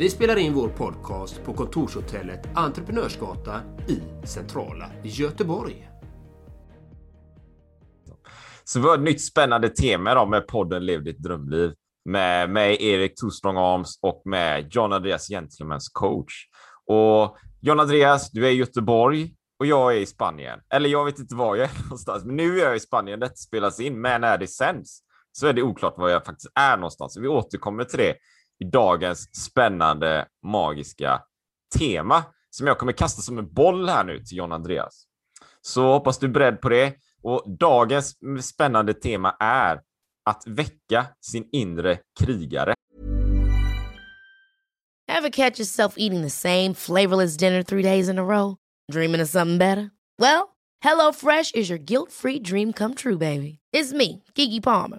Vi spelar in vår podcast på kontorshotellet Entreprenörsgatan i centrala Göteborg. Så vi har ett nytt spännande tema då med podden Lev ditt drömliv med mig, Erik Torstrong Arms och med John Andreas Gentlemans coach. Och John Andreas, du är i Göteborg och jag är i Spanien. Eller jag vet inte var jag är någonstans, men nu är jag i Spanien. Detta spelas in, men när det sänds så är det oklart var jag faktiskt är någonstans. Vi återkommer till det i dagens spännande, magiska tema som jag kommer kasta som en boll här nu till John Andreas. Så hoppas du är beredd på det. Och dagens spännande tema är att väcka sin inre krigare. Have catch yourself eating the same flavorless dinner three days in a row? Dreaming of something better? Well, hello fresh is your guilt free dream come true baby. It's me, Gigi Palmer.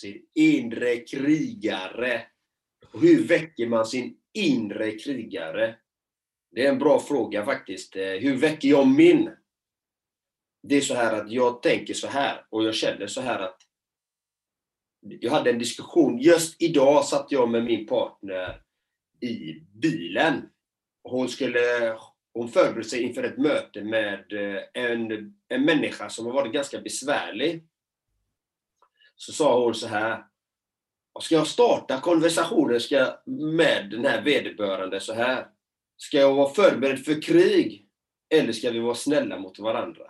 Sin inre krigare. Och hur väcker man sin inre krigare? Det är en bra fråga faktiskt. Eh, hur väcker jag min? Det är så här att jag tänker så här och jag känner så här att jag hade en diskussion. Just idag satt jag med min partner i bilen. Hon, skulle, hon förberedde sig inför ett möte med eh, en, en människa som har varit ganska besvärlig. Så sa hon så här. Ska jag starta konversationen ska, med den här vederbörande så här? Ska jag vara förberedd för krig? Eller ska vi vara snälla mot varandra?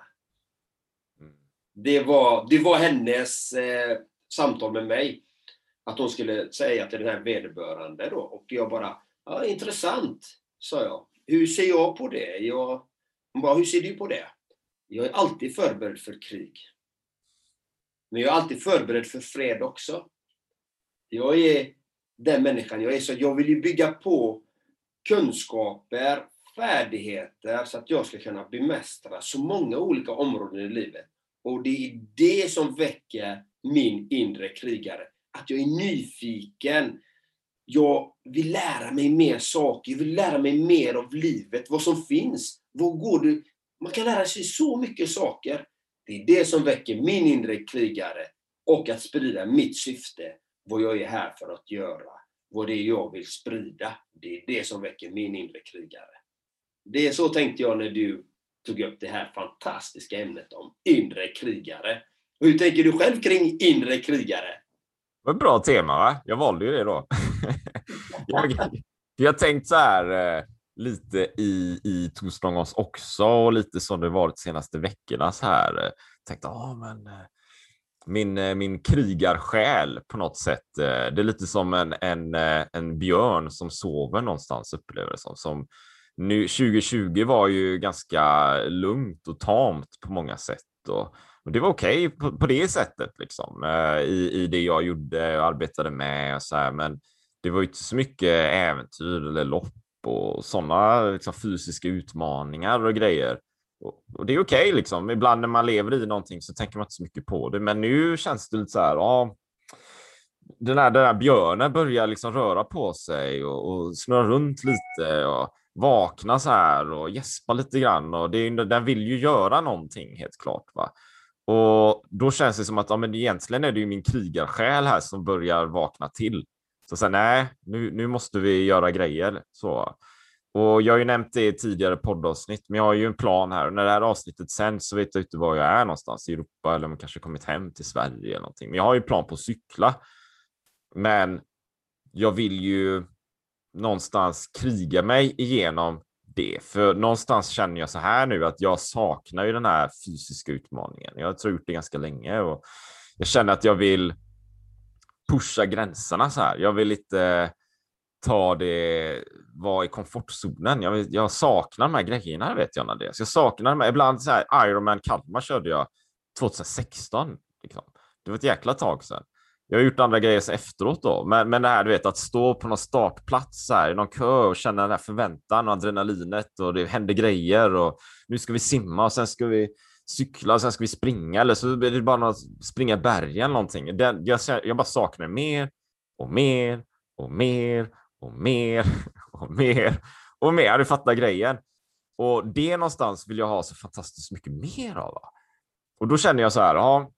Det var, det var hennes eh, samtal med mig. Att hon skulle säga till den här vederbörande då. Och jag bara, ja intressant, sa jag. Hur ser jag på det? Jag, hon bara, hur ser du på det? Jag är alltid förberedd för krig. Men jag är alltid förberedd för fred också. Jag är den människan jag är. Så jag vill ju bygga på kunskaper, färdigheter så att jag ska kunna bemästra så många olika områden i livet. Och det är det som väcker min inre krigare. Att jag är nyfiken. Jag vill lära mig mer saker. Jag vill lära mig mer av livet. Vad som finns. Vad går det? Man kan lära sig så mycket saker. Det är det som väcker min inre krigare. Och att sprida mitt syfte. Vad jag är här för att göra. Vad det är jag vill sprida. Det är det som väcker min inre krigare. Det är så tänkte jag när du tog upp det här fantastiska ämnet om inre krigare. Hur tänker du själv kring inre krigare? Det var ett bra tema, va? Jag valde ju det då. jag, jag har tänkt så här eh, lite i, i Torsdagens också och lite som det varit de senaste veckorna så här. Eh, tänkte, ah, men eh, min, eh, min krigarsjäl på något sätt. Det är lite som en, en, en björn som sover någonstans upplever det som. som nu 2020 var ju ganska lugnt och tamt på många sätt och, och det var okej okay på, på, det sättet liksom i, i det jag gjorde och arbetade med och så här, men det var ju inte så mycket äventyr eller lopp och sådana liksom, fysiska utmaningar och grejer. Och, och det är okej okay, liksom. Ibland när man lever i någonting så tänker man inte så mycket på det, men nu känns det lite så här. Ja, den här, den här björnen börjar liksom röra på sig och, och snurra runt lite och vakna så här och gäspa lite grann och det, den vill ju göra någonting helt klart. Va? Och då känns det som att ja, men egentligen är det ju min krigarsjäl här som börjar vakna till. Så sen nej, nu, nu måste vi göra grejer. Så. Och jag har ju nämnt det i tidigare poddavsnitt, men jag har ju en plan här och när det här avsnittet sänds så vet jag inte var jag är någonstans i Europa eller om jag kanske kommit hem till Sverige eller någonting. Men jag har ju plan på att cykla. Men jag vill ju någonstans kriga mig igenom det, för någonstans känner jag så här nu att jag saknar ju den här fysiska utmaningen. Jag har gjort det ganska länge och jag känner att jag vill pusha gränserna så här. Jag vill inte ta det, vara i komfortzonen. Jag, jag saknar de här grejerna, vet jag Andreas. Jag saknar de här, ibland så här, Ironman Kalmar körde jag 2016. Liksom. Det var ett jäkla tag sedan. Jag har gjort andra grejer efteråt då, men, men det här du vet att stå på någon startplats här, i någon kö och känna den här förväntan och adrenalinet och det händer grejer och nu ska vi simma och sen ska vi cykla och sen ska vi springa eller så blir det bara något, springa bergen eller någonting. Den, jag, jag bara saknar mer och mer och mer och mer och mer och mer. Du fattar grejen. Och det någonstans vill jag ha så fantastiskt mycket mer av. Och då känner jag så här, ja,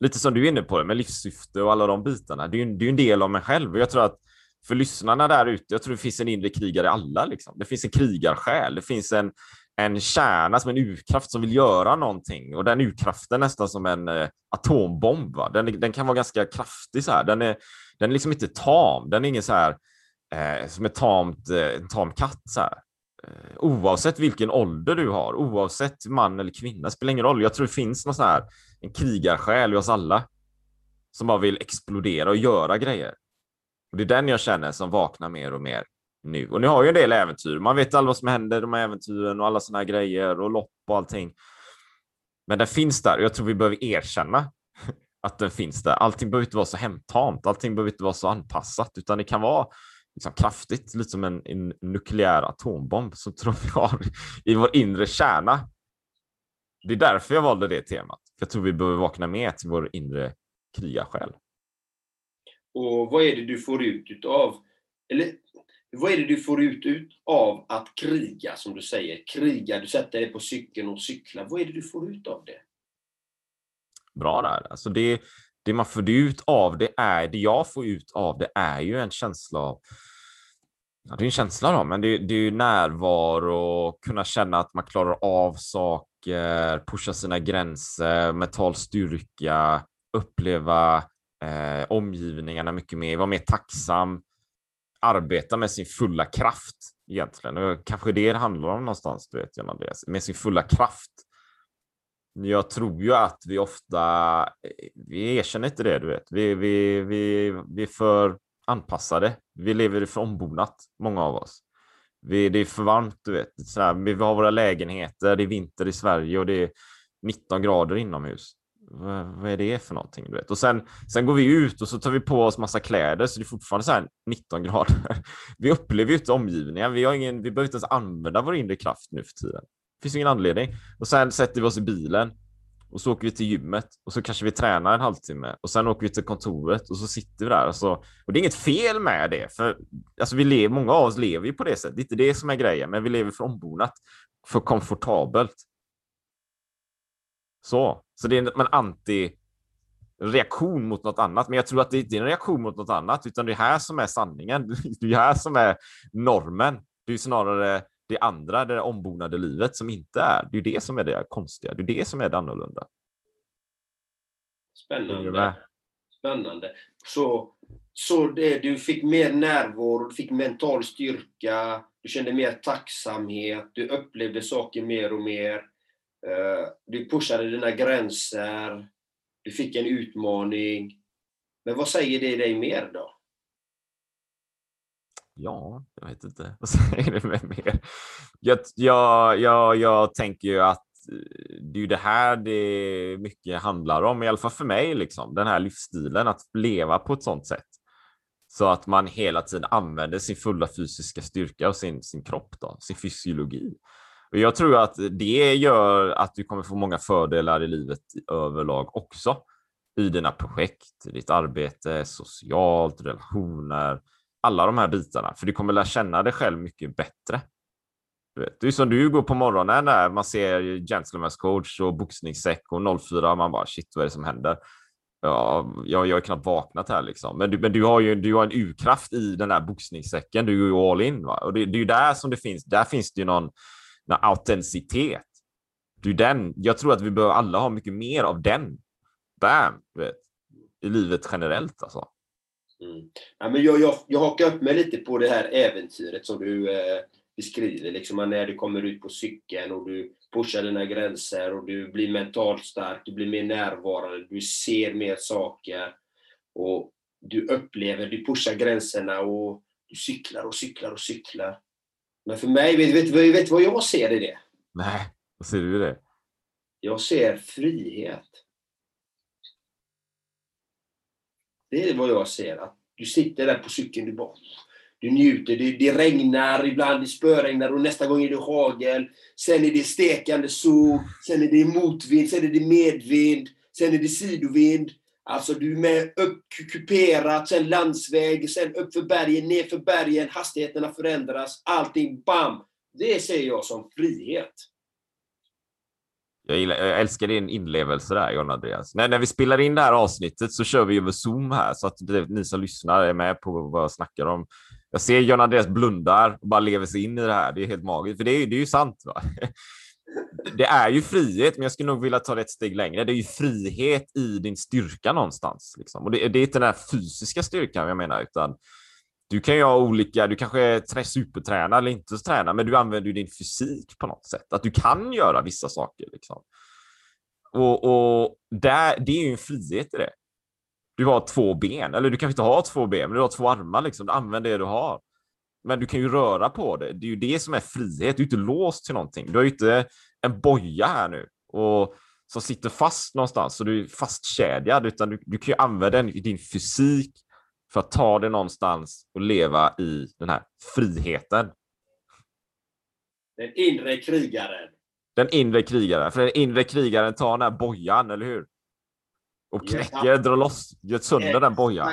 lite som du är inne på det med livssyfte och alla de bitarna. Det är ju det är en del av mig själv och jag tror att för lyssnarna där ute, jag tror det finns en inre krigare i alla. Liksom. Det finns en krigarsjäl, det finns en, en kärna som en urkraft som vill göra någonting och den urkraften nästan som en eh, atombomb. Va? Den, den kan vara ganska kraftig så här. Den är, den är liksom inte tam. Den är ingen så här eh, som ett tamt, eh, en tam katt så här. Eh, oavsett vilken ålder du har, oavsett man eller kvinna, spelar ingen roll. Jag tror det finns någon sån här, en krigarsjäl i oss alla som bara vill explodera och göra grejer. Och det är den jag känner som vaknar mer och mer nu. Och ni har ju en del äventyr. Man vet aldrig vad som händer, de här äventyren och alla såna här grejer och lopp och allting. Men den finns där och jag tror vi behöver erkänna att den finns där. Allting behöver inte vara så hemtamt, allting behöver inte vara så anpassat, utan det kan vara liksom kraftigt, lite som en, en nukleär atombomb som tror vi har i vår inre kärna. Det är därför jag valde det temat. Jag tror vi behöver vakna med till vår inre krigarsjäl. Och vad är det du får ut av, eller vad är det du får ut, ut av att kriga, som du säger? Kriga, du sätter dig på cykeln och cyklar. Vad är det du får ut av det? Bra där. Alltså det, det man får ut av det är, det jag får ut av det är ju en känsla av Ja, det är en känsla då, men det, det är ju närvaro, kunna känna att man klarar av saker, pusha sina gränser, mental styrka, uppleva eh, omgivningarna mycket mer, vara mer tacksam, arbeta med sin fulla kraft egentligen. Och kanske det det handlar om någonstans, du vet, John Andreas, med sin fulla kraft. Jag tror ju att vi ofta, vi erkänner inte det, du vet. Vi, vi, vi, vi är för anpassade. Vi lever för ombonat, många av oss. Vi, det är för varmt, du vet. Sådär, vi har våra lägenheter, det är vinter i Sverige och det är 19 grader inomhus. Vad, vad är det för någonting? Du vet? Och sen, sen går vi ut och så tar vi på oss massa kläder så det är fortfarande så här 19 grader. Vi upplever ju inte omgivningen. Vi, har ingen, vi behöver inte ens använda vår inre kraft nu för tiden. Det finns ingen anledning. Och sen sätter vi oss i bilen och så åker vi till gymmet och så kanske vi tränar en halvtimme och sen åker vi till kontoret och så sitter vi där. Alltså, och det är inget fel med det, för alltså, vi lever, många av oss lever ju på det sättet. Det är inte det som är grejen, men vi lever för ombonat, för komfortabelt. Så, så det är en anti reaktion mot något annat. Men jag tror att det inte är en reaktion mot något annat, utan det är här som är sanningen. Det är här som är normen. Det är snarare det andra, det ombonade livet som inte är. Det är det som är det konstiga. Det är det som är det annorlunda. Spännande. Spännande. Så, så det, du fick mer närvaro, du fick mental styrka, du kände mer tacksamhet, du upplevde saker mer och mer. Eh, du pushade dina gränser, du fick en utmaning. Men vad säger det dig mer då? Ja, jag vet inte. Vad säger det mig mer? Jag, jag, jag, jag tänker ju att eh, det är ju det här det mycket handlar om, i alla fall för mig, liksom. den här livsstilen, att leva på ett sånt sätt. Så att man hela tiden använder sin fulla fysiska styrka och sin, sin kropp, då, sin fysiologi. Jag tror att det gör att du kommer få många fördelar i livet överlag också. I dina projekt, ditt arbete, socialt, relationer, alla de här bitarna. För du kommer lära känna dig själv mycket bättre. Du vet, det är som du går på morgonen när man ser Gentleman's coach och boxningssäck och 04. Man bara shit, vad är det som händer? Ja, jag, jag har knappt vaknat här liksom. Men du, men du har ju du har en urkraft i den här boxningssäcken. Du är ju all in. Va? Och det, det är ju där som det finns. Där finns det ju någon, med autenticitet. Det är den. Jag tror att vi behöver alla ha mycket mer av den. Bam! Vet, I livet generellt alltså. Mm. Ja, men jag, jag, jag hakar upp mig lite på det här äventyret som du eh, beskriver. Liksom när du kommer ut på cykeln och du pushar dina gränser och du blir mentalt stark, du blir mer närvarande, du ser mer saker. Och du upplever, du pushar gränserna och du cyklar och cyklar och cyklar. Men för mig, vet du vet, vet vad jag ser i det? Nej, vad ser du i det? Jag ser frihet. Det är vad jag ser. Att du sitter där på cykeln, du bara du njuter. Det, det regnar, ibland det spöregnar och nästa gång är det hagel. Sen är det stekande sol, sen är det motvind, sen är det medvind, sen är det sidovind. Alltså du är med upp kuperat, sen landsväg, sen uppför bergen, nerför bergen, hastigheterna förändras, allting bam! Det ser jag som frihet. Jag, gillar, jag älskar din inlevelse där, John Andreas. När, när vi spelar in det här avsnittet så kör vi över Zoom här så att det, ni som lyssnar är med på vad jag snackar om. Jag ser John Andreas blundar och bara lever sig in i det här. Det är helt magiskt, för det är, det är ju sant. Va? Det är ju frihet, men jag skulle nog vilja ta det ett steg längre. Det är ju frihet i din styrka någonstans. Liksom. Och det, det är inte den här fysiska styrkan jag menar, utan du kan ju ha olika, du kanske är supertränad eller inte så tränad, men du använder ju din fysik på något sätt. Att du kan göra vissa saker. Liksom. Och, och där, det är ju en frihet i det. Du har två ben, eller du kanske inte har två ben, men du har två armar. Liksom. Du använder det du har. Men du kan ju röra på det. Det är ju det som är frihet. Du är inte låst till någonting. Du har ju inte en boja här nu och som sitter fast någonstans så du är fastkedjad, utan du, du kan ju använda din fysik för att ta det någonstans och leva i den här friheten. Den inre krigaren. Den inre krigaren. För den inre krigaren tar den här bojan, eller hur? Och knäcker, drar loss, gör sönder Exakt. den bojan.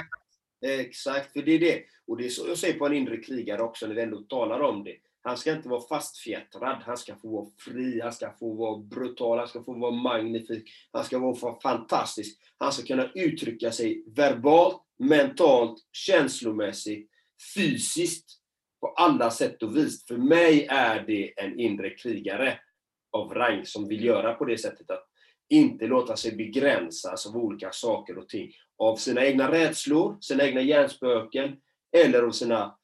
Exakt, för det är det. Och det är så jag säger på en inre krigare också, när vi ändå talar om det. Han ska inte vara fastfjättrad, han ska få vara fri, han ska få vara brutal, han ska få vara magnifik, han ska vara fantastisk. Han ska kunna uttrycka sig verbalt, mentalt, känslomässigt, fysiskt, på alla sätt och vis. För mig är det en inre krigare av rang som vill göra på det sättet att inte låta sig begränsas av olika saker och ting. Av sina egna rädslor, sina egna hjärnspöken eller om sina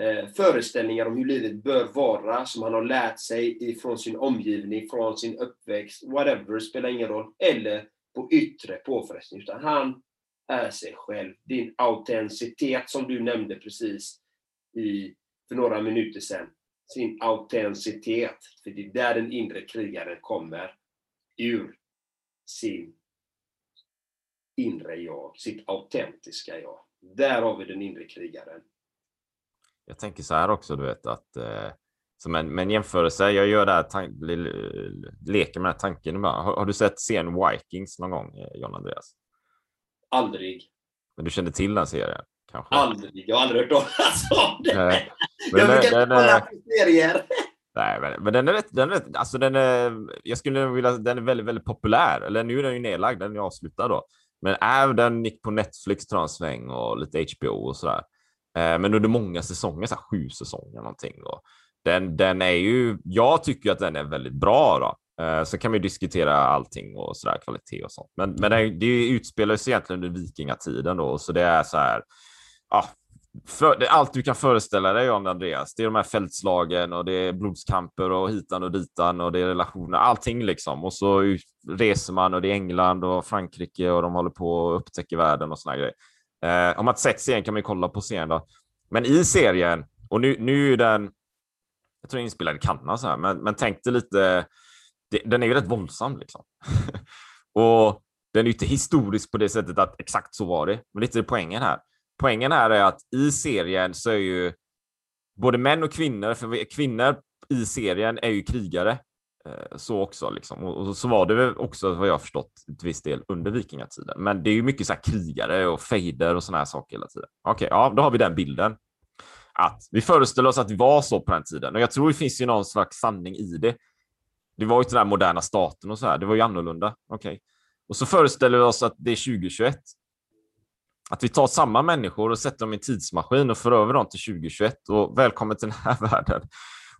eh, föreställningar om hur livet bör vara, som han har lärt sig ifrån sin omgivning, från sin uppväxt, whatever, spelar ingen roll. Eller på yttre påfrestning. Utan han är sig själv. Din autenticitet som du nämnde precis i, för några minuter sedan. Sin autenticitet. För det är där den inre krigaren kommer ur sin inre jag, sitt autentiska jag. Där har vi den inre krigaren. Jag tänker så här också, du vet att eh, som en, en jämförelse, jag gör det här, leker med den här tanken. Har, har, du sett serien Vikings någon gång, eh, John Andreas? Aldrig. Men du kände till den serien? Kanske? Aldrig. Jag har aldrig hört talas om det. Nej, jag brukar inte kolla på serier. Nej, men, men den är rätt, den är alltså den är, jag skulle vilja, den är väldigt, väldigt populär. Eller nu är den ju nedlagd, den är avslutad då. Men även den gick på Netflix tror en sväng och lite HBO och sådär. Eh, men under många säsonger, så här, sju säsonger någonting. Då. den, den är ju, jag tycker att den är väldigt bra då. Eh, så kan man ju diskutera allting och sådär, kvalitet och sånt. Men, men det, det utspelar sig egentligen under vikingatiden då, så det är så här, ja, för, allt du kan föreställa dig om Andreas. Det är de här fältslagen och det är blodskamper och hitan och ditan och det är relationer, allting liksom. Och så reser man och det är England och Frankrike och de håller på och upptäcker världen och såna grejer. Eh, om man inte sett serien kan man ju kolla på serien då. Men i serien Och nu, nu är den, jag tror den är inspelad i Kanada så här, men, men tänk dig lite, det, den är ju rätt våldsam liksom. och den är ju inte historisk på det sättet att exakt så var det, men lite poängen här. Poängen här är att i serien så är ju både män och kvinnor, för kvinnor i serien är ju krigare eh, så också liksom. Och, så var det väl också vad jag förstått till viss del under vikingatiden. Men det är ju mycket så här krigare och fejder och såna här saker hela tiden. Okej, okay, ja, då har vi den bilden. Att vi föreställer oss att det var så på den tiden och jag tror det finns ju någon slags sanning i det. Det var ju inte den här moderna staten och så här. Det var ju annorlunda. Okej, okay. och så föreställer vi oss att det är 2021. Att vi tar samma människor och sätter dem i en tidsmaskin och för över dem till 2021 och välkommen till den här världen.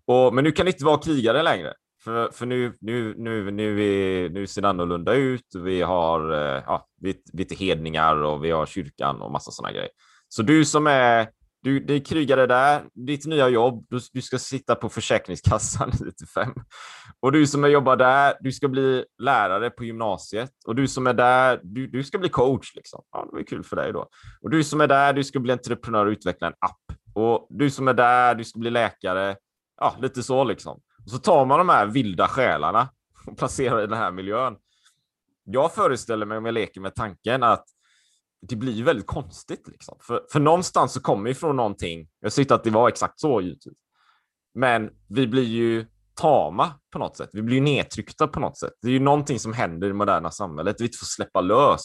Och, men nu kan det inte vara krigare längre. För, för nu, nu, nu, nu, är, nu ser det annorlunda ut. Vi har eh, vi, lite hedningar och vi har kyrkan och massa sådana grejer. Så du som är du, är krigare där, ditt nya jobb, du, du ska sitta på Försäkringskassan 95. Och du som jobbar där, du ska bli lärare på gymnasiet. Och du som är där, du, du ska bli coach. Liksom. Ja, det är kul för dig då. Och du som är där, du ska bli entreprenör och utveckla en app. Och du som är där, du ska bli läkare. Ja, lite så liksom. Och så tar man de här vilda själarna och placerar i den här miljön. Jag föreställer mig, om jag leker med tanken, att det blir ju väldigt konstigt. Liksom. För, för någonstans så kommer ifrån någonting. Jag säger inte att det var exakt så givetvis. Men vi blir ju tama på något sätt. Vi blir ju nedtryckta på något sätt. Det är ju någonting som händer i det moderna samhället. Vi inte får släppa lös.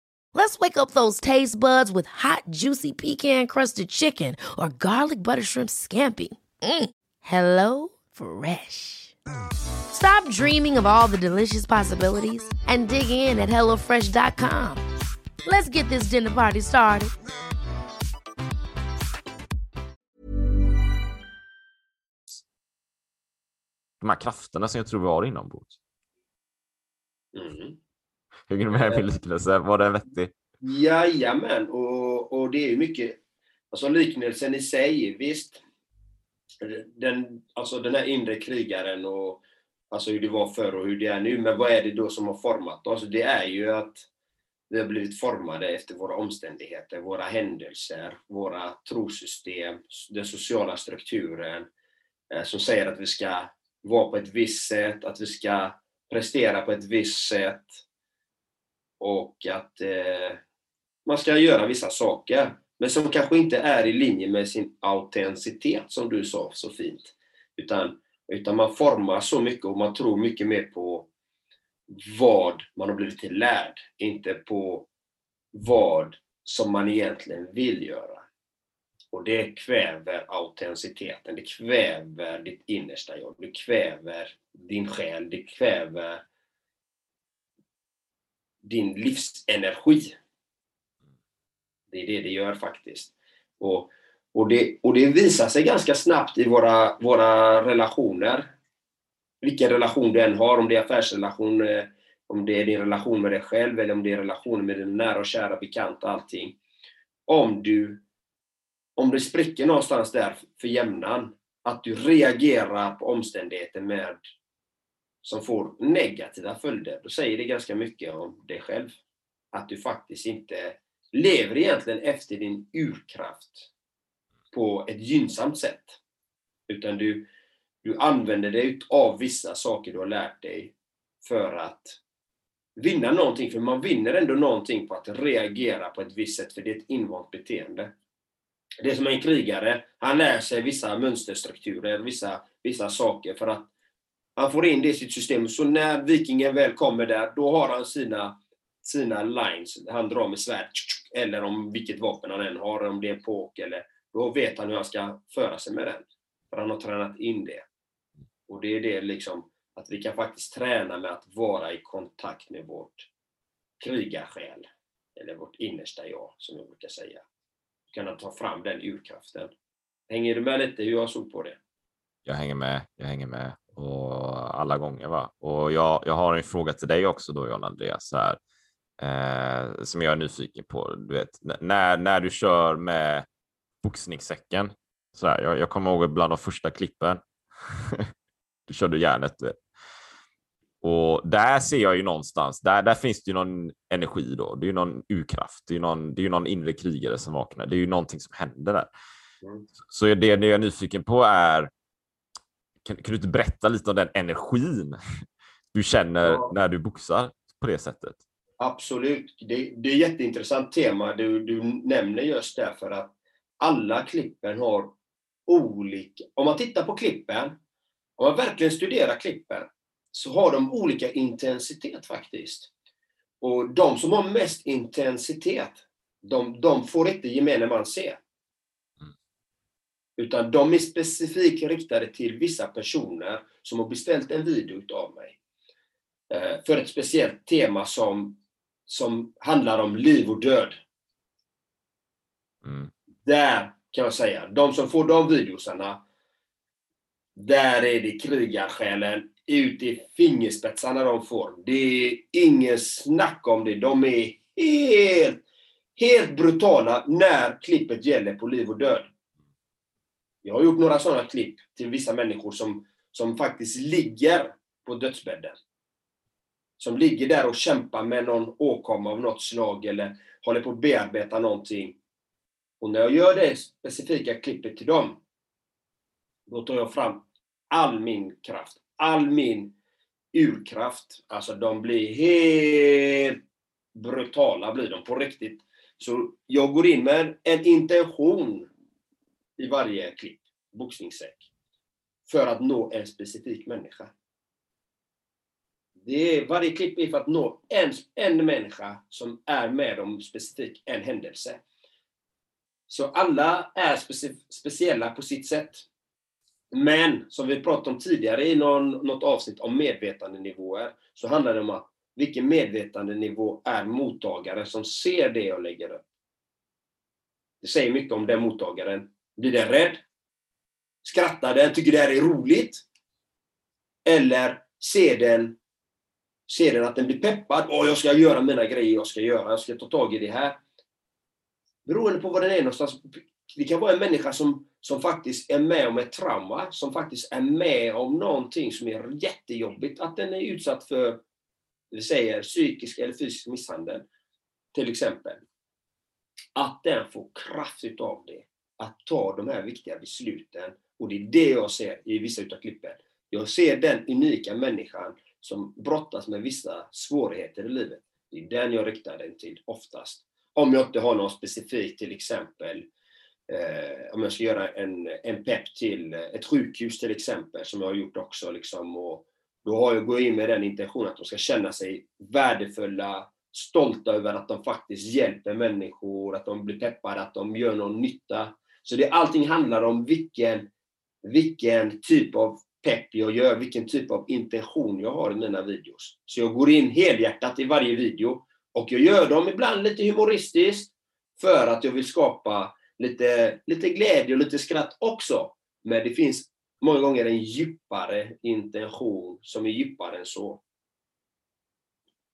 Let's wake up those taste buds with hot, juicy pecan crusted chicken or garlic butter shrimp scampi. Mm. Hello Fresh. Stop dreaming of all the delicious possibilities and dig in at HelloFresh.com. Let's get this dinner party started. De här krafterna som jag tror vi har inombords. Mm. Hänger du med min liknelse? Var den vettig? Jajamän, och, och det är ju mycket, alltså liknelsen i sig, visst. Den, alltså den här inre krigaren och alltså hur det var förr och hur det är nu, men vad är det då som har format oss? Det är ju att vi har blivit formade efter våra omständigheter, våra händelser, våra trosystem, den sociala strukturen eh, som säger att vi ska vara på ett visst sätt, att vi ska prestera på ett visst sätt, och att eh, man ska göra vissa saker, men som kanske inte är i linje med sin autenticitet, som du sa så fint. Utan, utan man formas så mycket och man tror mycket mer på vad man har blivit tillärd, inte på vad som man egentligen vill göra. Och det kväver autenticiteten, det kväver ditt innersta jag, det kväver din själ, det kväver din livsenergi. Det är det det gör faktiskt. Och, och, det, och det visar sig ganska snabbt i våra, våra relationer. Vilken relation du än har, om det är affärsrelation, eh, om det är din relation med dig själv eller om det är relationen med din nära och kära bekanta, allting. Om du, om det spricker någonstans där för jämnan, att du reagerar på omständigheter med som får negativa följder, då säger det ganska mycket om dig själv. Att du faktiskt inte lever egentligen efter din urkraft på ett gynnsamt sätt. Utan du, du använder dig av vissa saker du har lärt dig för att vinna någonting. För man vinner ändå någonting på att reagera på ett visst sätt, för det är ett invant beteende. Det är som en krigare, han lär sig vissa mönsterstrukturer, vissa, vissa saker för att han får in det i sitt system. Så när vikingen väl kommer där, då har han sina, sina lines. Han drar med svärd, eller om vilket vapen han än har, om det är en påk eller... Då vet han hur han ska föra sig med den. För han har tränat in det. Och det är det liksom, att vi kan faktiskt träna med att vara i kontakt med vårt krigarsjäl, eller vårt innersta jag, som jag brukar säga. Kunna ta fram den urkraften. Hänger du med lite hur jag såg på det? Jag hänger med, jag hänger med och alla gånger. Va? Och jag, jag har en fråga till dig också då, John Andreas, här, eh, som jag är nyfiken på. Du vet, när, när du kör med boxningssäcken, så här, jag, jag kommer ihåg bland de första klippen. du körde järnet, du vet. Och där ser jag ju någonstans, där, där finns det ju någon energi då. Det är ju någon urkraft, det är ju någon, det är ju någon inre krigare som vaknar. Det är ju någonting som händer där. Mm. Så det, det jag är nyfiken på är, kan, kan, du inte berätta lite om den energin du känner ja. när du boxar på det sättet? Absolut. Det, det är ett jätteintressant tema du, du nämner just därför att alla klippen har olika... Om man tittar på klippen, om man verkligen studerar klippen, så har de olika intensitet faktiskt. Och de som har mest intensitet, de, de får inte gemene man se. Utan de är specifikt riktade till vissa personer som har beställt en video av mig. Eh, för ett speciellt tema som, som handlar om liv och död. Mm. Där kan jag säga, de som får de videosarna, där är det krigarsjälen ut i fingerspetsarna de får. Det är inget snack om det. De är helt, helt brutala när klippet gäller på liv och död. Jag har gjort några sådana klipp till vissa människor som, som faktiskt ligger på dödsbädden. Som ligger där och kämpar med någon åkomma av något slag eller håller på att bearbeta någonting. Och när jag gör det specifika klippet till dem, då tar jag fram all min kraft, all min urkraft. Alltså de blir helt brutala blir de på riktigt. Så jag går in med en intention i varje klipp, boxningssäck, för att nå en specifik människa. Det är, varje klipp är för att nå en, en människa som är med om specifik en händelse. Så alla är speci speciella på sitt sätt. Men som vi pratade om tidigare i någon, något avsnitt om medvetandenivåer, så handlar det om att vilken medvetandenivå är mottagaren som ser det jag lägger upp? Det säger mycket om den mottagaren. Blir den rädd? Skrattar den? Tycker det här är roligt? Eller ser den, ser den att den blir peppad? Åh, jag ska göra mina grejer, jag ska göra, jag ska ta tag i det här. Beroende på var den är någonstans. Det kan vara en människa som som faktiskt är med om ett trauma, som faktiskt är med om någonting som är jättejobbigt, att den är utsatt för, vi säger psykisk eller fysisk misshandel, till exempel. Att den får kraft utav det, att ta de här viktiga besluten. Och det är det jag ser i vissa utav klippen. Jag ser den unika människan som brottas med vissa svårigheter i livet. Det är den jag riktar den till oftast. Om jag inte har någon specifik, till exempel, eh, om jag ska göra en, en pepp till eh, ett sjukhus till exempel, som jag har gjort också. Liksom, och då har jag gått in med den intentionen att de ska känna sig värdefulla, stolta över att de faktiskt hjälper människor, att de blir peppade, att de gör någon nytta. Så det, allting handlar om vilken, vilken typ av pepp jag gör, vilken typ av intention jag har i mina videos. Så jag går in helhjärtat i varje video och jag gör dem ibland lite humoristiskt för att jag vill skapa lite, lite glädje och lite skratt också. Men det finns många gånger en djupare intention som är djupare än så.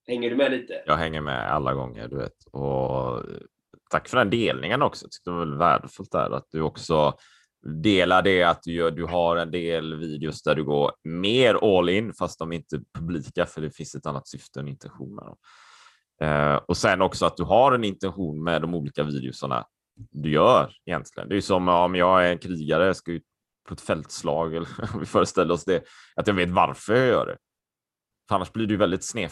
Hänger du med lite? Jag hänger med alla gånger, du vet. Och tack för den delningen också. Jag tyckte det var väldigt värdefullt där att du också delar det att du, gör, du har en del videos där du går mer all in fast de är inte publika för det finns ett annat syfte och intentioner. Eh, och sen också att du har en intention med de olika videosarna du gör egentligen. Det är som om jag är en krigare, ska ut på ett fältslag, eller om vi föreställer oss det, att jag vet varför jag gör det. För annars blir det ju väldigt sned,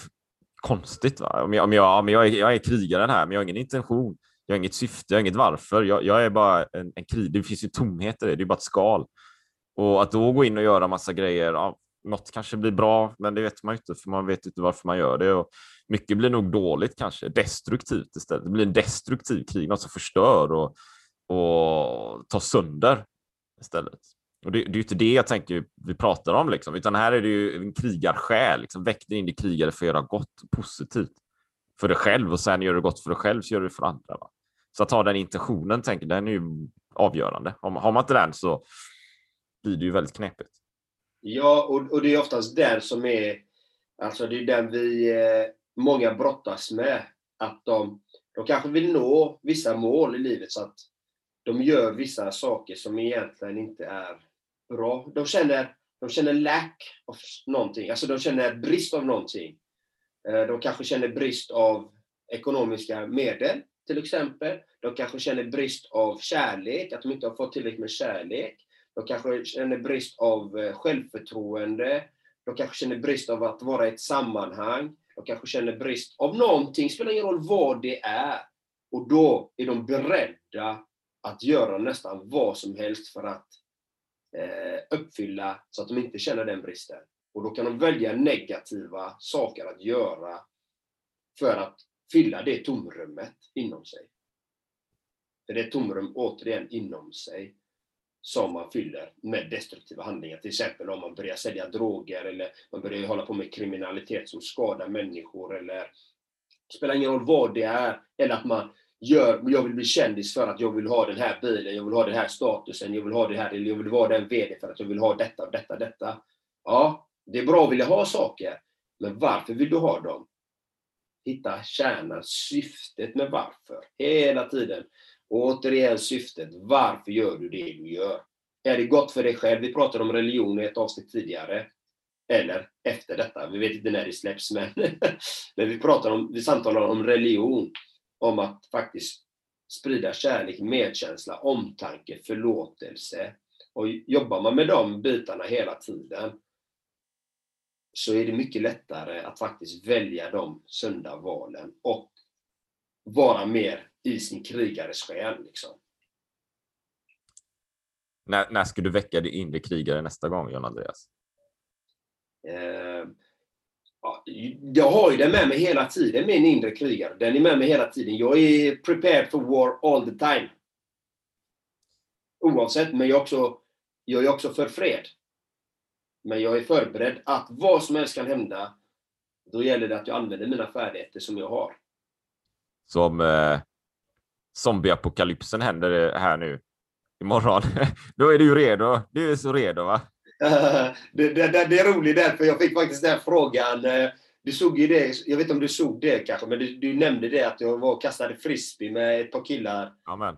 konstigt. Va? Om jag, om jag, om jag, är, jag är krigaren här, men jag har ingen intention, jag har inget syfte, jag har inget varför. Jag, jag är bara en, en krig. Det finns ju tomhet i det, det är bara ett skal. Och att då gå in och göra massa grejer, ja, något kanske blir bra, men det vet man ju inte, för man vet inte varför man gör det. Och mycket blir nog dåligt kanske, destruktivt istället. Det blir en destruktiv krig, något som förstör och, och tar sönder istället. Och det, det är ju inte det jag tänker vi pratar om, liksom, utan här är det ju en krigarsjäl. Liksom. Väck dig in i krigare för att göra gott positivt för dig själv och sen gör du gott för dig själv så gör du för andra. Va? Så att ha den intentionen, tänker, den är ju avgörande. Om, har man inte den så blir det ju väldigt knepigt. Ja, och, och det är oftast den som är, alltså det är den vi, eh, många brottas med. Att de, de kanske vill nå vissa mål i livet så att de gör vissa saker som egentligen inte är bra. De känner, de känner lack av någonting, alltså de känner brist av någonting. Eh, de kanske känner brist av ekonomiska medel, till exempel. De kanske känner brist av kärlek, att de inte har fått tillräckligt med kärlek. De kanske känner brist av eh, självförtroende. De kanske känner brist av att vara i ett sammanhang. De kanske känner brist av någonting, spelar ingen roll vad det är. Och då är de beredda att göra nästan vad som helst för att eh, uppfylla så att de inte känner den bristen. Och då kan de välja negativa saker att göra för att fylla det tomrummet inom sig. För det är ett tomrum, återigen, inom sig som man fyller med destruktiva handlingar. Till exempel om man börjar sälja droger eller man börjar hålla på med kriminalitet som skadar människor eller det spelar ingen roll vad det är. Eller att man gör, jag vill bli kändis för att jag vill ha den här bilen, jag vill ha den här statusen, jag vill ha det här, eller jag vill vara den VD för att jag vill ha detta, detta, detta. Ja, det är bra att vilja ha saker, men varför vill du ha dem? Hitta kärnan, syftet med varför. Hela tiden. Och återigen syftet. Varför gör du det du gör? Är det gott för dig själv? Vi pratade om religion i ett avsnitt tidigare. Eller efter detta. Vi vet inte när det släpps, men, men vi, pratar om, vi samtalar om religion. Om att faktiskt sprida kärlek, medkänsla, omtanke, förlåtelse. Och jobbar man med de bitarna hela tiden så är det mycket lättare att faktiskt välja de sunda valen och vara mer i sin krigares själ. Liksom. När, när ska du väcka din inre krigare nästa gång, John Andreas? Eh, ja, jag har ju den med mig hela tiden, min inre krigare. Den är med mig hela tiden. Jag är prepared for war all the time. Oavsett, men jag också, jag är också för fred. Men jag är förberedd att vad som helst kan hända. Då gäller det att jag använder mina färdigheter som jag har. Som eh, zombieapokalypsen händer här nu imorgon. Då är du redo. Du är så redo va? det, det, det, är roligt där, för jag fick faktiskt den frågan. Eh, du såg ju det, jag vet inte om du såg det kanske, men du, du nämnde det att jag var och kastade frisbee med ett par killar. Amen.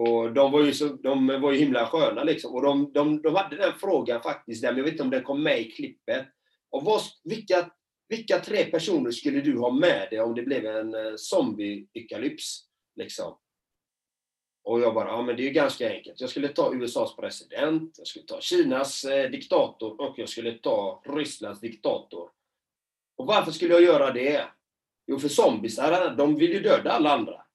Och de var ju, så, de var ju himla sköna liksom. Och de, de, de hade den frågan faktiskt, där, men jag vet inte om den kom med i klippet. Och vad, vilka, vilka tre personer skulle du ha med dig om det blev en eh, zombie-ykalyps? Liksom? Och jag bara, ja men det är ju ganska enkelt. Jag skulle ta USAs president, jag skulle ta Kinas eh, diktator och jag skulle ta Rysslands diktator. Och varför skulle jag göra det? Jo, för zombisarna, de vill ju döda alla andra.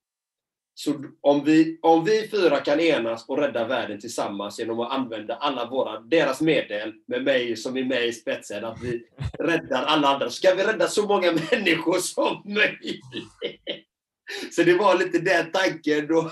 Så om vi, om vi fyra kan enas och rädda världen tillsammans genom att använda alla våra, deras medel, med mig som är med i spetsen, att vi räddar alla andra, så ska vi rädda så många människor som möjligt. Så det var lite den tanken då.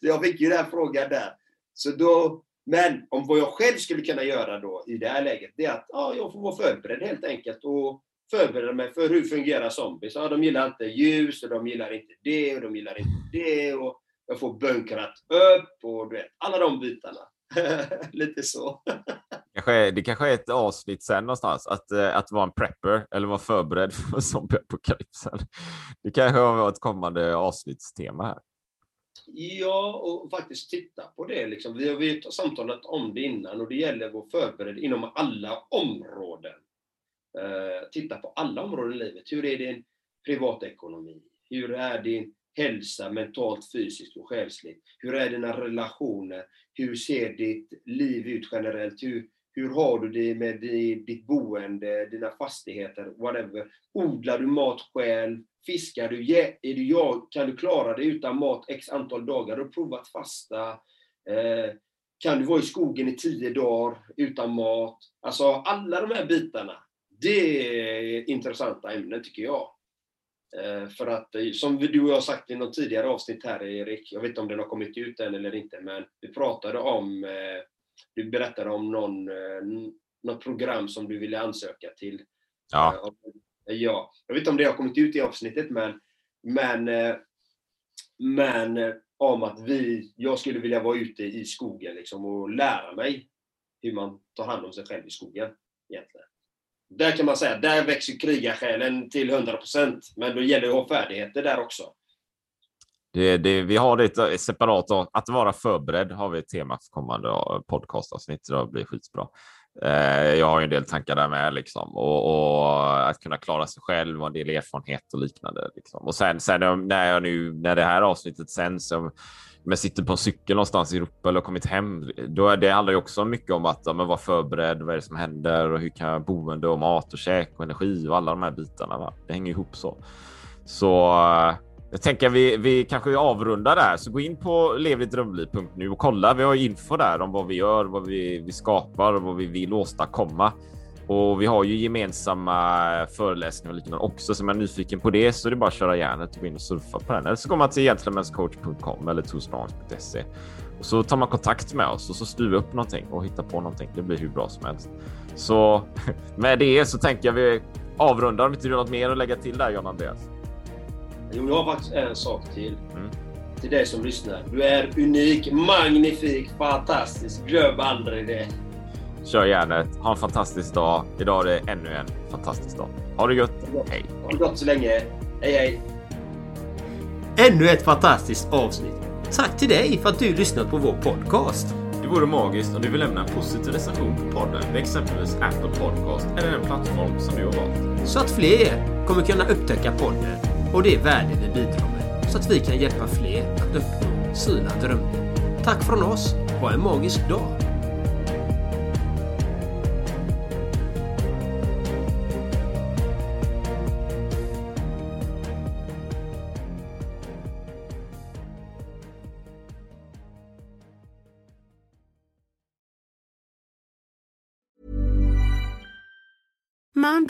Jag fick ju den frågan där. Så då, men om vad jag själv skulle kunna göra då i det här läget, det är att ja, jag får vara förberedd helt enkelt. Och förbereda mig för hur fungerar zombies. Ja, de gillar inte ljus och de gillar inte det och de gillar inte det. Och jag får bunkrat upp och du vet, alla de bitarna. Lite så. kanske, det kanske är ett avsnitt sen någonstans, att, eh, att vara en prepper eller vara förberedd för zombieapokalypsen. Det kanske var ett kommande avsnittstema här. Ja, och faktiskt titta på det. Liksom. Vi har ju samtalat om det innan och det gäller att vara förberedd inom alla områden. Eh, titta på alla områden i livet. Hur är din privatekonomi? Hur är din hälsa mentalt, fysiskt och själsligt? Hur är dina relationer? Hur ser ditt liv ut generellt? Hur, hur har du det med ditt boende, dina fastigheter, whatever? Odlar du mat själv? Fiskar du? Är du jag? Kan du klara dig utan mat x antal dagar? Har du provat fasta? Eh, kan du vara i skogen i tio dagar utan mat? Alltså alla de här bitarna det är intressanta ämnen tycker jag. Eh, för att, eh, som du och jag har sagt i något tidigare avsnitt här, Erik, jag vet inte om den har kommit ut än eller inte, men vi pratade om eh, du berättade om någon, något program som du ville ansöka till. Ja. Ja. Jag vet inte om det har kommit ut i avsnittet, men, men, men om att vi, jag skulle vilja vara ute i skogen liksom, och lära mig hur man tar hand om sig själv i skogen. Egentligen. Där kan man säga, där växer krigarsjälen till 100%, men då gäller det att ha färdigheter där också. Det, det, vi har det separat. Att vara förberedd har vi ett tema för kommande podcastavsnitt. Det blir skitbra. Eh, jag har ju en del tankar där med liksom och, och, att kunna klara sig själv och en del erfarenhet och liknande. Liksom. Och sen, sen när jag nu när det här avsnittet sänds om men sitter på en cykel någonstans i Europa eller kommit hem. Då är det handlar ju också mycket om att ja, vara förberedd. Vad är det som händer och hur kan jag boende och mat och käk och energi och alla de här bitarna. Va? Det hänger ihop så. Så eh, jag tänker vi, vi kanske avrundar där, så gå in på levdittdrömliv.nu och kolla. Vi har info där om vad vi gör, vad vi, vi skapar och vad vi vill åstadkomma. Och vi har ju gemensamma föreläsningar och liknande också, så är man nyfiken på det så är det bara att köra järnet och gå in och surfa på den. Eller så går man till gentlemanscoach.com eller tosnarns.se och så tar man kontakt med oss och så styr vi upp någonting och hittar på någonting. Det blir hur bra som helst. Så med det så tänker jag vi avrundar om inte du har något mer att lägga till där John Andreas. Jo, jag har faktiskt en sak till. Mm. Till dig som lyssnar. Du är unik, magnifik, fantastisk. Glöm aldrig det. Kör järnet. Ha en fantastisk dag. Idag är det ännu en fantastisk dag. Ha det gött. Hej. Ha det gott så länge. Hej, hej. Ännu ett fantastiskt avsnitt. Tack till dig för att du lyssnat på vår podcast. Det vore magiskt om du vill lämna en positiv recension på podden med exempelvis Apple Podcast eller den plattform som du har valt. Så att fler kommer kunna upptäcka podden och det värde vi bidrar med så att vi kan hjälpa fler att uppnå sina drömmar. Tack från oss. Ha en magisk dag.